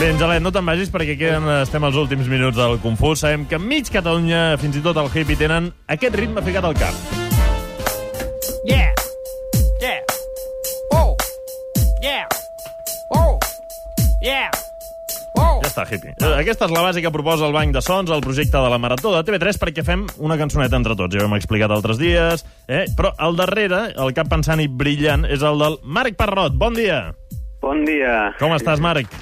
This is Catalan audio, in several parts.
Bé, Angelet, no te'n vagis perquè queden, estem als últims minuts del Confús. Sabem que mig Catalunya, fins i tot el hippie, tenen aquest ritme ficat al cap. Yeah. Yeah. Oh. Yeah. Oh. Yeah. Oh. Ja està, hippie. Eh, Aquesta és la base que proposa el Banc de Sons, el projecte de la Marató de TV3, perquè fem una cançoneta entre tots. Ja ho hem explicat altres dies, eh? però al darrere, el cap pensant i brillant, és el del Marc Parrot. Bon dia! Bon dia. Com estàs, Marc?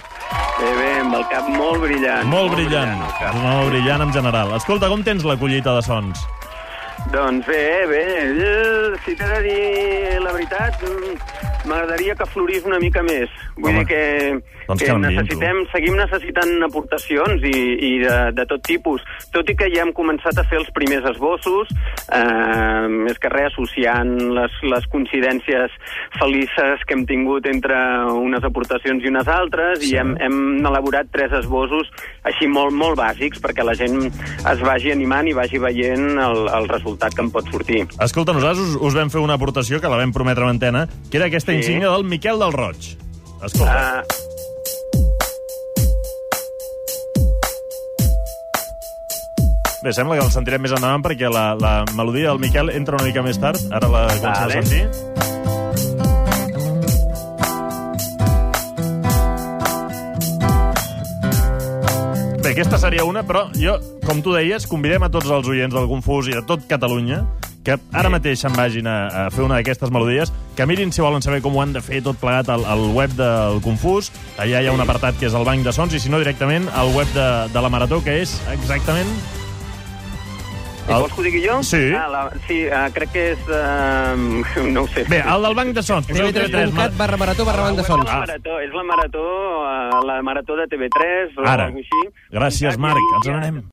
Bé, bé, amb el cap molt brillant. Molt brillant. el cap. Molt brillant en general. Escolta, com tens la collita de sons? Doncs bé, bé. Eh, Si t'he de dir la veritat, mm, m'agradaria que florís una mica més. Vull Home, dir que, doncs que necessitem, seguim necessitant aportacions i, i de, de tot tipus. Tot i que ja hem començat a fer els primers esbossos, eh, més que res associant les, les coincidències felices que hem tingut entre unes aportacions i unes altres, Sí. i hem, hem elaborat tres esbossos així molt, molt bàsics perquè la gent es vagi animant i vagi veient el, el resultat que en pot sortir. Escolta, nosaltres us, us vam fer una aportació que la vam prometre a antena, que era aquesta. Insígnia del Miquel del Roig. Escolta. Uh, Bé, sembla que el sentirem més endavant perquè la, la melodia del Miquel entra una mica més tard. Ara la comencem a Vale. sentir. Bé, aquesta seria una, però jo, com tu deies, convidem a tots els oients del Confús i de tot Catalunya que ara mateix se'n vagin a, a fer una d'aquestes melodies, que mirin si volen saber com ho han de fer tot plegat al, al web del Confús. Allà hi ha un apartat que és el Banc de Sons, i si no, directament al web de, de la Marató, que és exactament... El- Vols que ho digui jo? Sí. Ah, la, sí, uh, crec que és... Uh, no ho sé. Bé, el del Banc de Sons. Poseu TV3. TV3.cat barra marató barra banda És sons. la marató, és la marató, uh, la marató de TV3 o Ara. alguna així. Gràcies, Marc. Ens n'anem.